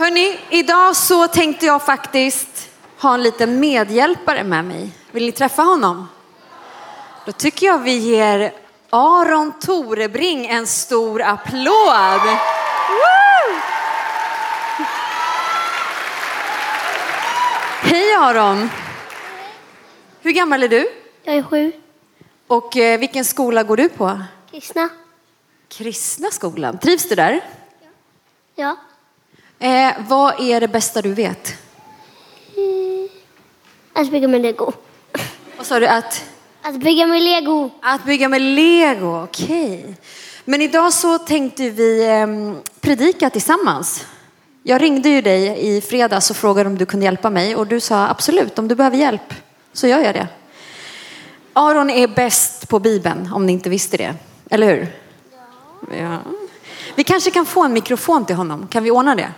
Hörni, idag så tänkte jag faktiskt ha en liten medhjälpare med mig. Vill ni träffa honom? Då tycker jag vi ger Aron Torebring en stor applåd. Woo! Hej Aron! Hur gammal är du? Jag är sju. Och eh, vilken skola går du på? Kristna? Kristna skolan. Trivs du där? Ja. Eh, vad är det bästa du vet? Att bygga med lego. Vad sa du? Att, Att bygga med lego. att bygga med lego, okej. Men idag så tänkte vi eh, predika tillsammans. Jag ringde ju dig i fredags och frågade om du kunde hjälpa mig och du sa absolut, om du behöver hjälp så gör jag det. Aron är bäst på Bibeln, om ni inte visste det. Eller hur? Ja. Vi kanske kan få en mikrofon till honom. Kan vi ordna det?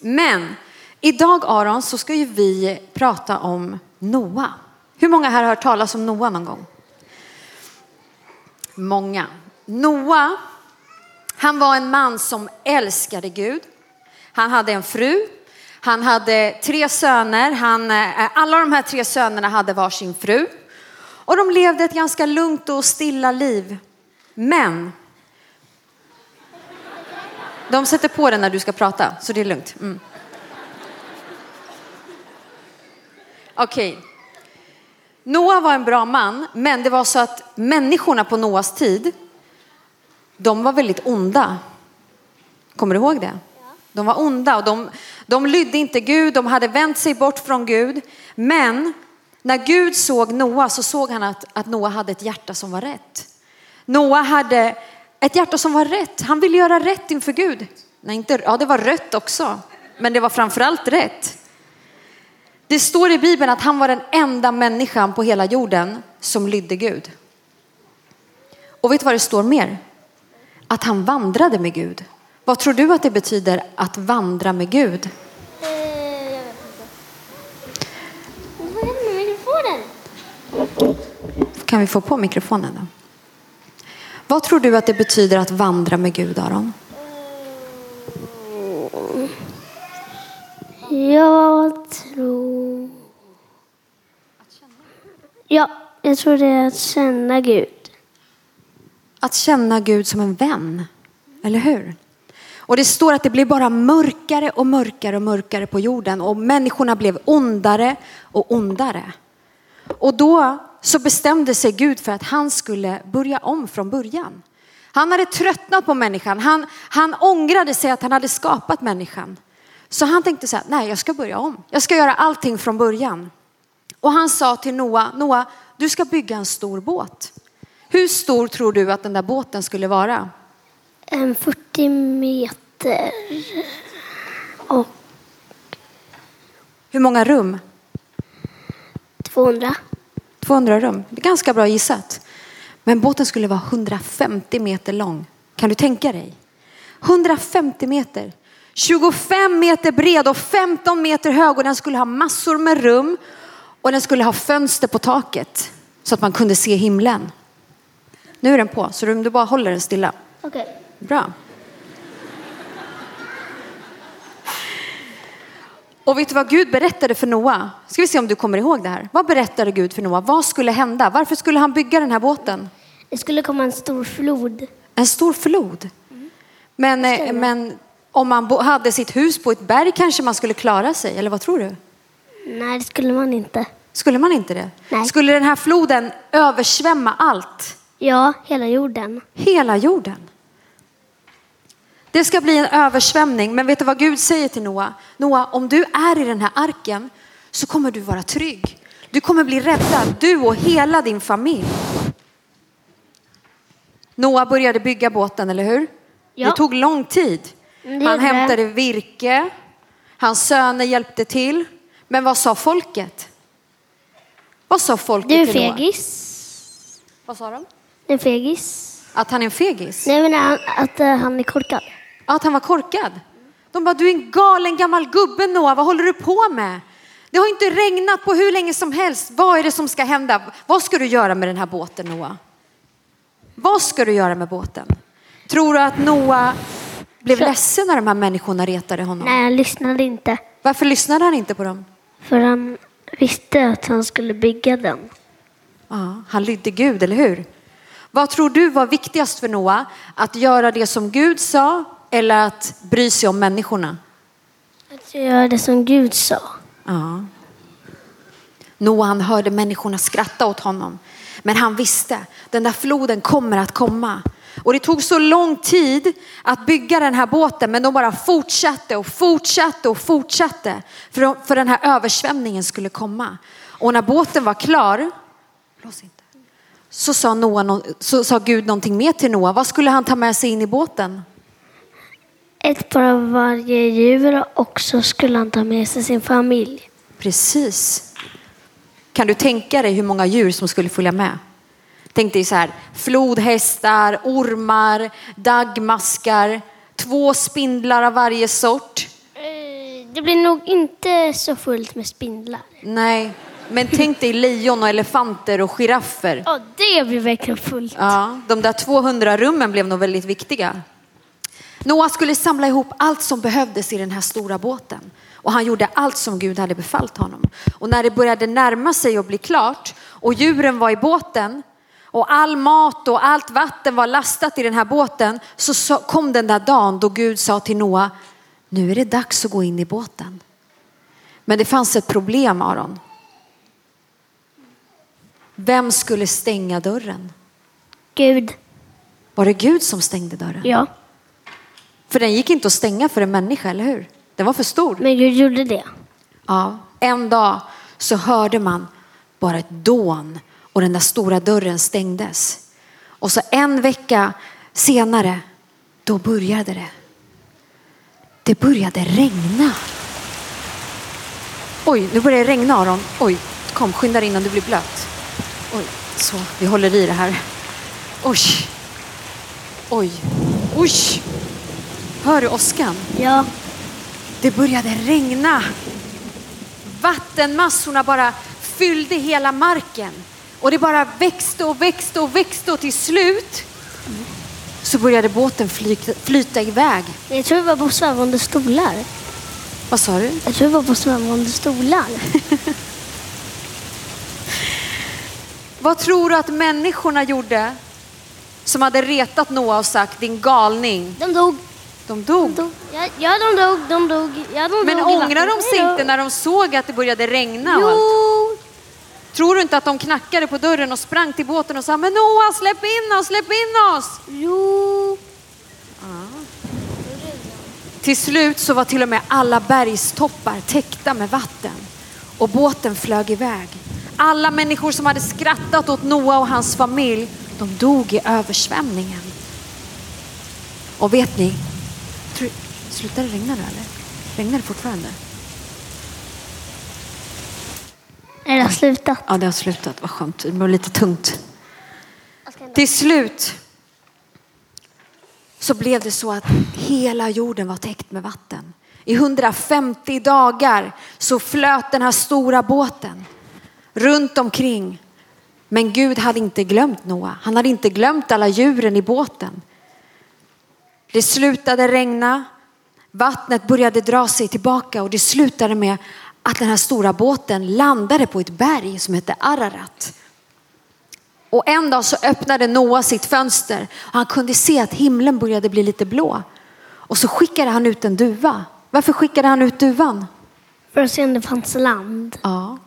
Men idag Aron så ska ju vi prata om Noa. Hur många här har hört talas om Noa någon gång? Många. Noa, han var en man som älskade Gud. Han hade en fru. Han hade tre söner. Han, eh, alla de här tre sönerna hade var sin fru. Och de levde ett ganska lugnt och stilla liv. Men de sätter på den när du ska prata, så det är lugnt. Mm. Okej. Noa var en bra man, men det var så att människorna på Noas tid, de var väldigt onda. Kommer du ihåg det? De var onda och de, de lydde inte Gud, de hade vänt sig bort från Gud. Men när Gud såg Noa så såg han att, att Noa hade ett hjärta som var rätt. Noa hade ett hjärta som var rätt. Han ville göra rätt inför Gud. Nej, inte, ja, det var rött också, men det var framförallt rätt. Det står i Bibeln att han var den enda människan på hela jorden som lydde Gud. Och vet du vad det står mer? Att han vandrade med Gud. Vad tror du att det betyder att vandra med Gud? Eh? Kan vi få på mikrofonen då? Vad tror du att det betyder att vandra med Gud, Aron? Jag tror... Ja, jag tror det är att känna Gud. Att känna Gud som en vän, eller hur? Och det står att det blev bara mörkare och mörkare och mörkare på jorden och människorna blev ondare och ondare. Och då så bestämde sig Gud för att han skulle börja om från början. Han hade tröttnat på människan. Han, han ångrade sig att han hade skapat människan. Så han tänkte så här, nej jag ska börja om. Jag ska göra allting från början. Och han sa till Noa, Noa du ska bygga en stor båt. Hur stor tror du att den där båten skulle vara? En 40 meter. Och Hur många rum? 200. 200 rum. Det är ganska bra gissat. Men båten skulle vara 150 meter lång. Kan du tänka dig? 150 meter. 25 meter bred och 15 meter hög och den skulle ha massor med rum och den skulle ha fönster på taket så att man kunde se himlen. Nu är den på, så du bara håller den stilla. Okej. Bra. Och vet du vad Gud berättade för Noa? Ska vi se om du kommer ihåg det här. Vad berättade Gud för Noa? Vad skulle hända? Varför skulle han bygga den här båten? Det skulle komma en stor flod. En stor flod. Men, eh, men om man hade sitt hus på ett berg kanske man skulle klara sig, eller vad tror du? Nej, det skulle man inte. Skulle man inte det? Nej. Skulle den här floden översvämma allt? Ja, hela jorden. Hela jorden. Det ska bli en översvämning, men vet du vad Gud säger till Noa? Noa, om du är i den här arken så kommer du vara trygg. Du kommer bli räddad, du och hela din familj. Noa började bygga båten, eller hur? Ja. Det tog lång tid. Mm, Han hämtade virke, hans söner hjälpte till. Men vad sa folket? Vad sa folket Du är till Noa? fegis. Vad sa de? En fegis. Att han är en fegis? Nej, men han- att eh, han är korkad. Ja, Att han var korkad. De bara, du är en galen gammal gubbe Noah, vad håller du på med? Det har inte regnat på hur länge som helst. Vad är det som ska hända? Vad ska du göra med den här båten Noah? Vad ska du göra med båten? Tror du att Noah Blev Så- ledsen när de här människorna retade honom? Nej, han lyssnade inte. Varför lyssnade han inte på dem? För han visste att han skulle bygga den. Ja, han lydde Gud, eller hur? Vad tror du var viktigast för Noa? Att göra det som Gud sa eller att bry sig om människorna? Att göra det som Gud sa. Ja. Noa han hörde människorna skratta åt honom. Men han visste, den där floden kommer att komma. Och det tog så lång tid att bygga den här båten men de bara fortsatte och fortsatte och fortsatte. För, de, för den här översvämningen skulle komma. Och när båten var klar, blås inte, så sa, Noa, nå- så sa Gud någonting mer till Noa. Vad skulle han ta med sig in i båten? Ett par av varje djur och så skulle han ta med sig sin familj. Precis. Kan du tänka dig hur många djur som skulle följa med? Tänk dig så här, flodhästar, ormar, daggmaskar, två spindlar av varje sort. Eh, Det blir nog inte så fullt med spindlar. Nej, men tänk dig lejon och elefanter och giraffer. Ja, det blir verkligen fullt. Ja, de där 200 rummen blev nog väldigt viktiga. Noa skulle samla ihop allt som behövdes i den här stora båten. Och han gjorde allt som Gud hade befallt honom. Och när det började närma sig och bli klart och djuren var i båten och all mat och allt vatten var lastat i den här båten så kom den där dagen då Gud sa till Noa, nu är det dags att gå in i båten. Men det fanns ett problem Aron. Vem skulle stänga dörren? Gud. Var det Gud som stängde dörren? Ja, För den gick inte att stänga för en människa, eller hur? Den var för stor. men Gud gjorde det. Ja, en dag så hörde man bara ett dån och den där stora dörren stängdes. Och så en vecka senare, då började det. Det började regna. Oj, nu börjar det regna Aron. Oj, kom skynda dig innan du blir blöt. Oj, så, vi håller i det här. Oj, oj, oj. Hör du åskan? Ja, Det började regna. Vattenmassorna bara fyllde hela marken. Och det bara växte och växte och växte och till slut så började båten flyta, flyta iväg. jag tror vi var på svävande stolar. Vad sa du? Jag tror vi var på svävande stolar. Vad tror du att människorna gjorde som hade retat Noa och sagt din galning? De dog. De dog. De dog. Ja, ja, de dog. De dog. Ja, de Men dog ångrar de sig inte när de såg att det började regna och allt? Jo, Tror du inte att de knackade på dörren och sprang till båten och sa men Noa släpp in oss, släpp in oss! jo. Till slut så var till och med alla bergstoppar täckta med vatten och båten flög iväg. Alla människor som hade skrattat åt Noa och hans familj, de dog i översvämningen. Och vet ni, slutar det regna nu eller? Regnar det fortfarande? Är det har slutat? Ja, det har slutat. Vad skönt. Det blev lite tungt. Till slut så blev det så att hela jorden var täckt med vatten. I 150 dagar så flöt den här stora båten runt omkring. Men Gud hade inte glömt Noa. Han hade inte glömt alla djuren i båten. Det slutade regna. Vattnet började dra sig tillbaka och det slutade med att den här stora båten landade på ett berg som heter Ararat. Och en dag så öppnade Noa sitt fönster och han kunde se att himlen började bli lite blå. Och så skickade han ut en duva. Varför skickade han ut duvan? För att se om det fanns land. Ja,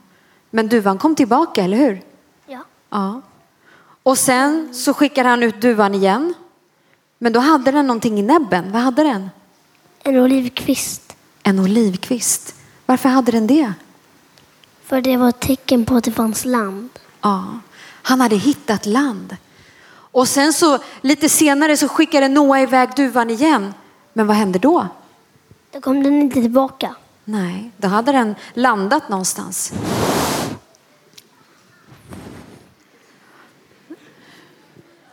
men duvan kom tillbaka, eller hur? Ja. Ja. Och sen så skickade han ut duvan igen. Men då hade den någonting i näbben. Vad hade den? En olivkvist. En olivkvist. Varför hade den det? För det var ett tecken på att det fanns land. Ja, han hade hittat land. Och sen så lite senare så skickade Noa iväg duvan igen. Men vad hände då? Då kom den inte tillbaka. Nej, då hade den landat någonstans.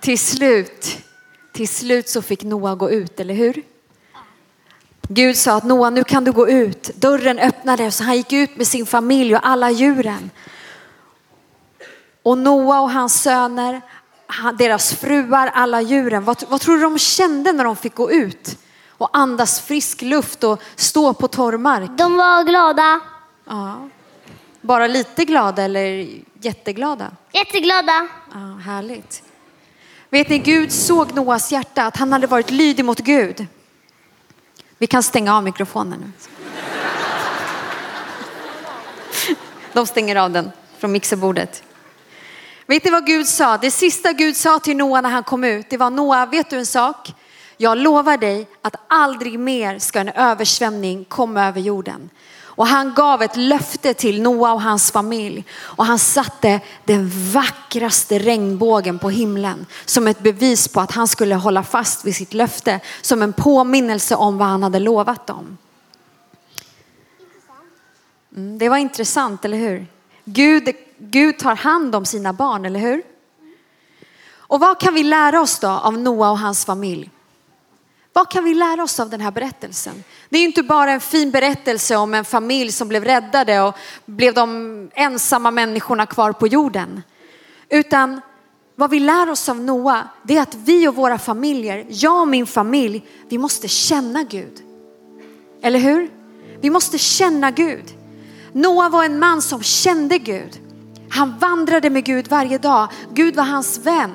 Till slut, till slut så fick Noa gå ut, eller hur? Gud sa att Noa, nu kan du gå ut. Dörren öppnades så han gick ut med sin familj och alla djuren. Och Noa och hans söner, deras fruar, alla djuren. Vad, vad tror du de kände när de fick gå ut? och andas frisk luft och stå på torr mark. De var glada. Ja. Bara lite glada eller jätteglada? Jätteglada. Ja, härligt. Vet ni, Gud såg Noas hjärta, att han hade varit lydig mot Gud. Vi kan stänga av mikrofonen nu. De stänger av den från mixerbordet. Vet ni vad Gud sa? Det sista Gud sa till Noa när han kom ut, det var Noa, vet du en sak? Jag lovar dig att aldrig mer ska en översvämning komma över jorden. Och han gav ett löfte till Noa och hans familj. Och han satte den vackraste regnbågen på himlen som ett bevis på att han skulle hålla fast vid sitt löfte. Som en påminnelse om vad han hade lovat dem. Mm, det var intressant, eller hur? Gud, Gud tar hand om sina barn, eller hur? Och vad kan vi lära oss då av Noa och hans familj? Vad kan vi lära oss av den här berättelsen? Det är inte bara en fin berättelse om en familj som blev räddade och blev de ensamma människorna kvar på jorden. Utan vad vi lär oss av Noa, det är att vi och våra familjer, jag och min familj, vi måste känna Gud. Eller hur? Vi måste känna Gud. Noa var en man som kände Gud. Han vandrade med Gud varje dag. Gud var hans vän.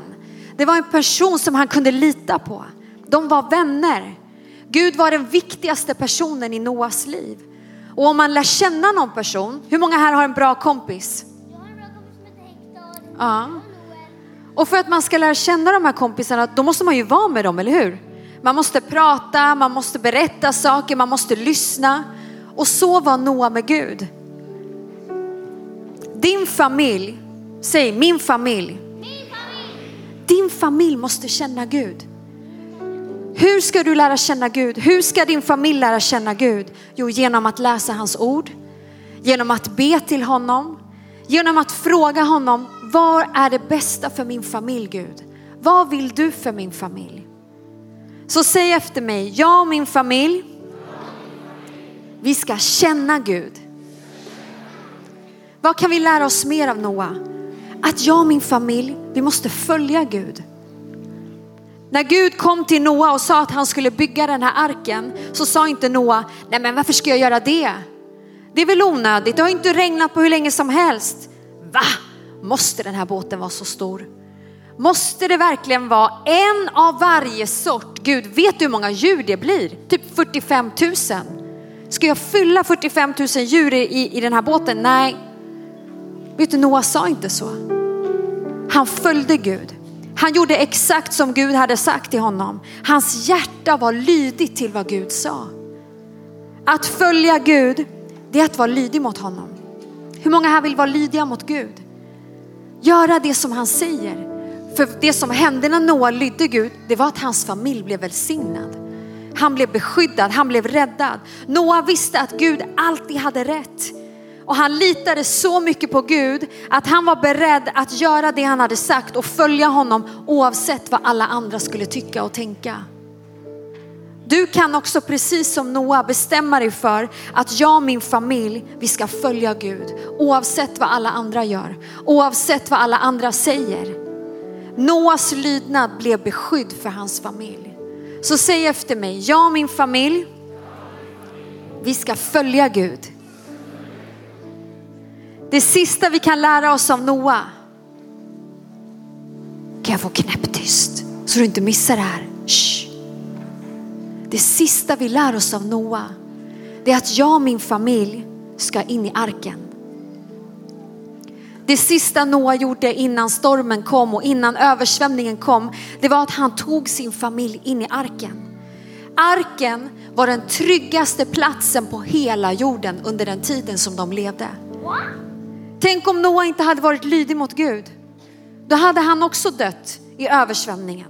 Det var en person som han kunde lita på. De var vänner. Gud var den viktigaste personen i Noas liv. Och om man lär känna någon person, hur många här har en bra kompis? Ja. Och för att man ska lära känna de här kompisarna, då måste man ju vara med dem, eller hur? Man måste prata, man måste berätta saker, man måste lyssna. Och så var Noa med Gud. Din familj, säg min familj. Din familj måste känna Gud. Hur ska du lära känna Gud? Hur ska din familj lära känna Gud? Jo, genom att läsa hans ord, genom att be till honom, genom att fråga honom, vad är det bästa för min familj Gud? Vad vill du för min familj? Så säg efter mig, jag och min familj, vi ska känna Gud. Vad kan vi lära oss mer av Noa? Att jag och min familj, vi måste följa Gud. När Gud kom till Noa och sa att han skulle bygga den här arken så sa inte Noa, nej men varför ska jag göra det? Det är väl onödigt, det har inte regnat på hur länge som helst. Va? Måste den här båten vara så stor? Måste det verkligen vara en av varje sort? Gud, vet du hur många djur det blir? Typ 45 000. Ska jag fylla 45 000 djur i, i den här båten? Nej. Vet du, Noa sa inte så. Han följde Gud. Han gjorde exakt som Gud hade sagt till honom. Hans hjärta var lydigt till vad Gud sa. Att följa Gud, det är att vara lydig mot honom. Hur många här vill vara lydiga mot Gud? Göra det som han säger. För det som hände när Noa lydde Gud, det var att hans familj blev välsignad. Han blev beskyddad, han blev räddad. Noa visste att Gud alltid hade rätt. Och han litade så mycket på Gud att han var beredd att göra det han hade sagt och följa honom oavsett vad alla andra skulle tycka och tänka. Du kan också precis som Noa bestämma dig för att jag och min familj, vi ska följa Gud oavsett vad alla andra gör, oavsett vad alla andra säger. Noas lydnad blev beskydd för hans familj. Så säg efter mig, jag och min familj, vi ska följa Gud. Det sista vi kan lära oss av Noa. Kan jag få knäpptyst så du inte missar det här? Shh. Det sista vi lär oss av Noa, det är att jag och min familj ska in i arken. Det sista Noa gjorde innan stormen kom och innan översvämningen kom, det var att han tog sin familj in i arken. Arken var den tryggaste platsen på hela jorden under den tiden som de levde. Tänk om Noa inte hade varit lydig mot Gud. Då hade han också dött i översvämningen.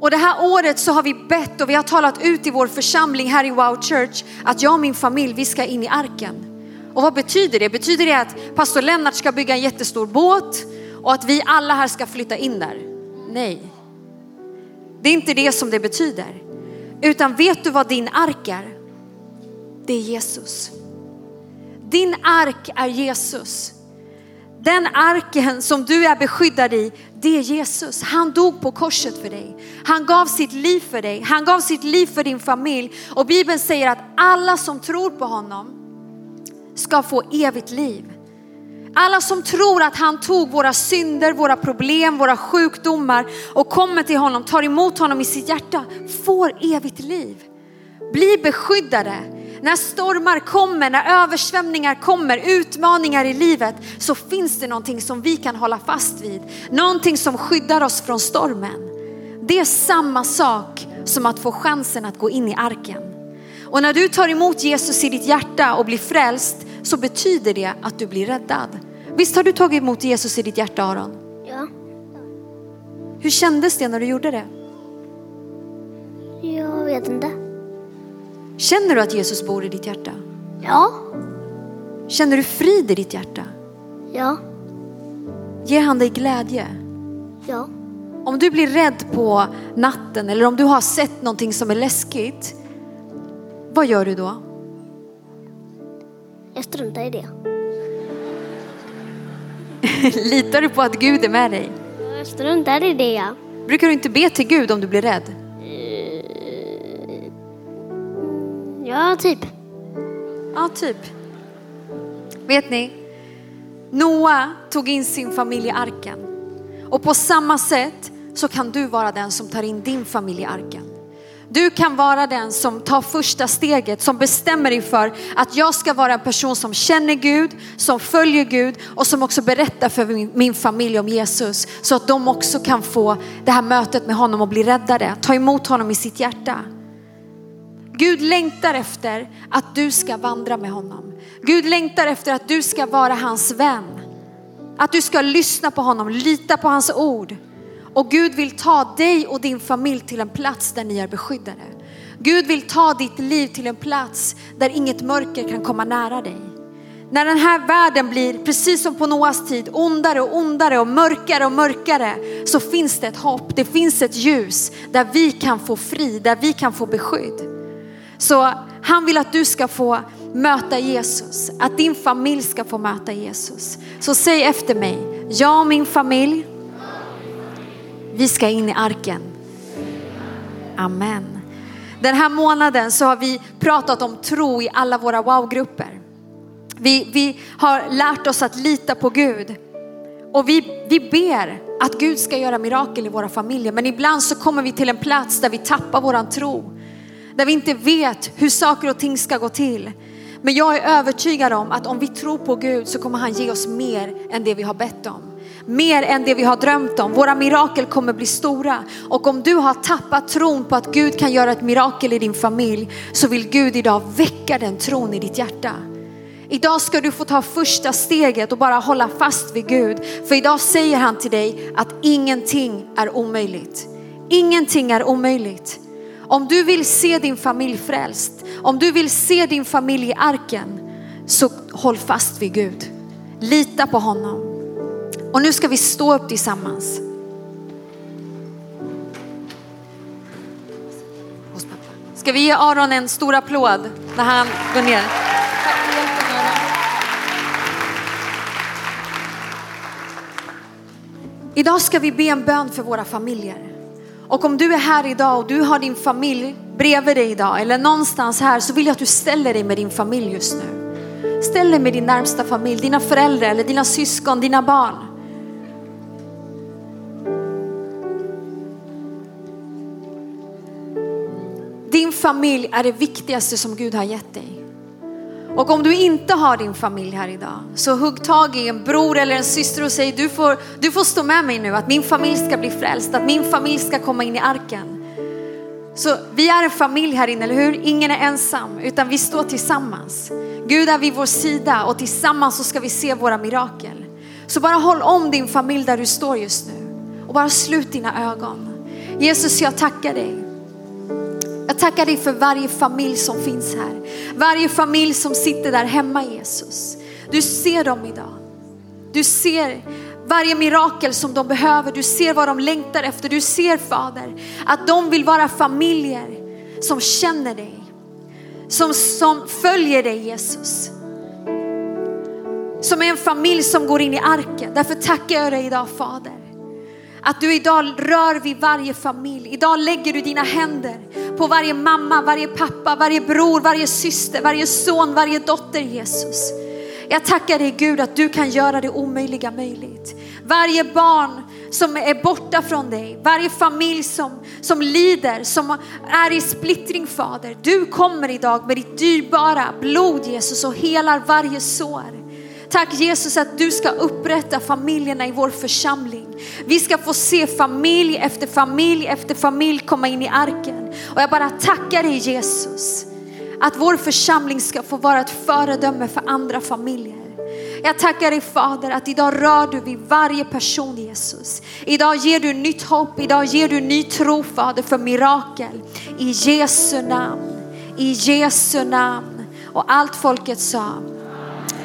Och det här året så har vi bett och vi har talat ut i vår församling här i Wow Church att jag och min familj, vi ska in i arken. Och vad betyder det? Betyder det att pastor Lennart ska bygga en jättestor båt och att vi alla här ska flytta in där? Nej. Det är inte det som det betyder. Utan vet du vad din ark är? Det är Jesus. Din ark är Jesus. Den arken som du är beskyddad i, det är Jesus. Han dog på korset för dig. Han gav sitt liv för dig. Han gav sitt liv för din familj. Och Bibeln säger att alla som tror på honom ska få evigt liv. Alla som tror att han tog våra synder, våra problem, våra sjukdomar och kommer till honom, tar emot honom i sitt hjärta, får evigt liv. Bli beskyddade. När stormar kommer, när översvämningar kommer, utmaningar i livet så finns det någonting som vi kan hålla fast vid. Någonting som skyddar oss från stormen. Det är samma sak som att få chansen att gå in i arken. Och när du tar emot Jesus i ditt hjärta och blir frälst så betyder det att du blir räddad. Visst har du tagit emot Jesus i ditt hjärta Aron? Ja. Hur kändes det när du gjorde det? Jag vet inte. Känner du att Jesus bor i ditt hjärta? Ja. Känner du frid i ditt hjärta? Ja. Ger han dig glädje? Ja. Om du blir rädd på natten eller om du har sett någonting som är läskigt, vad gör du då? Jag struntar i det. Litar du på att Gud är med dig? Jag struntar i det. Brukar du inte be till Gud om du blir rädd? Ja, typ. Ja, typ. Vet ni? Noa tog in sin familj i arken. Och på samma sätt så kan du vara den som tar in din familj i arken. Du kan vara den som tar första steget, som bestämmer dig för att jag ska vara en person som känner Gud, som följer Gud och som också berättar för min, min familj om Jesus. Så att de också kan få det här mötet med honom och bli räddade, ta emot honom i sitt hjärta. Gud längtar efter att du ska vandra med honom. Gud längtar efter att du ska vara hans vän. Att du ska lyssna på honom, lita på hans ord. Och Gud vill ta dig och din familj till en plats där ni är beskyddade. Gud vill ta ditt liv till en plats där inget mörker kan komma nära dig. När den här världen blir, precis som på Noas tid, ondare och ondare och mörkare och mörkare så finns det ett hopp, det finns ett ljus där vi kan få fri, där vi kan få beskydd. Så han vill att du ska få möta Jesus, att din familj ska få möta Jesus. Så säg efter mig, jag och min familj, vi ska in i arken. Amen. Den här månaden så har vi pratat om tro i alla våra wow-grupper. Vi, vi har lärt oss att lita på Gud. Och vi, vi ber att Gud ska göra mirakel i våra familjer. Men ibland så kommer vi till en plats där vi tappar våran tro. Där vi inte vet hur saker och ting ska gå till. Men jag är övertygad om att om vi tror på Gud så kommer han ge oss mer än det vi har bett om. Mer än det vi har drömt om. Våra mirakel kommer bli stora. Och om du har tappat tron på att Gud kan göra ett mirakel i din familj så vill Gud idag väcka den tron i ditt hjärta. Idag ska du få ta första steget och bara hålla fast vid Gud. För idag säger han till dig att ingenting är omöjligt. Ingenting är omöjligt. Om du vill se din familj frälst, om du vill se din familj i arken, så håll fast vid Gud. Lita på honom. Och nu ska vi stå upp tillsammans. Ska vi ge Aron en stor applåd när han går ner? Idag ska vi be en bön för våra familjer. Och om du är här idag och du har din familj bredvid dig idag eller någonstans här så vill jag att du ställer dig med din familj just nu. Ställ dig med din närmsta familj, dina föräldrar eller dina syskon, dina barn. Din familj är det viktigaste som Gud har gett dig. Och om du inte har din familj här idag, så hugg tag i en bror eller en syster och säg du får, du får stå med mig nu, att min familj ska bli frälst, att min familj ska komma in i arken. Så vi är en familj här inne, eller hur? Ingen är ensam, utan vi står tillsammans. Gud är vid vår sida och tillsammans så ska vi se våra mirakel. Så bara håll om din familj där du står just nu och bara slut dina ögon. Jesus, jag tackar dig jag tackar dig för varje familj som finns här. Varje familj som sitter där hemma Jesus. Du ser dem idag. Du ser varje mirakel som de behöver. Du ser vad de längtar efter. Du ser Fader att de vill vara familjer som känner dig. Som, som följer dig Jesus. Som är en familj som går in i arken. Därför tackar jag dig idag Fader. Att du idag rör vid varje familj. Idag lägger du dina händer på varje mamma, varje pappa, varje bror, varje syster, varje son, varje dotter Jesus. Jag tackar dig Gud att du kan göra det omöjliga möjligt. Varje barn som är borta från dig, varje familj som, som lider, som är i splittring Fader. Du kommer idag med ditt dyrbara blod Jesus och helar varje sår. Tack Jesus att du ska upprätta familjerna i vår församling. Vi ska få se familj efter familj efter familj komma in i arken. Och jag bara tackar dig Jesus att vår församling ska få vara ett föredöme för andra familjer. Jag tackar dig Fader att idag rör du vid varje person Jesus. Idag ger du nytt hopp, idag ger du ny tro Fader för mirakel. I Jesu namn, i Jesu namn. Och allt folket sa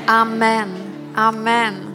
Amen, amen.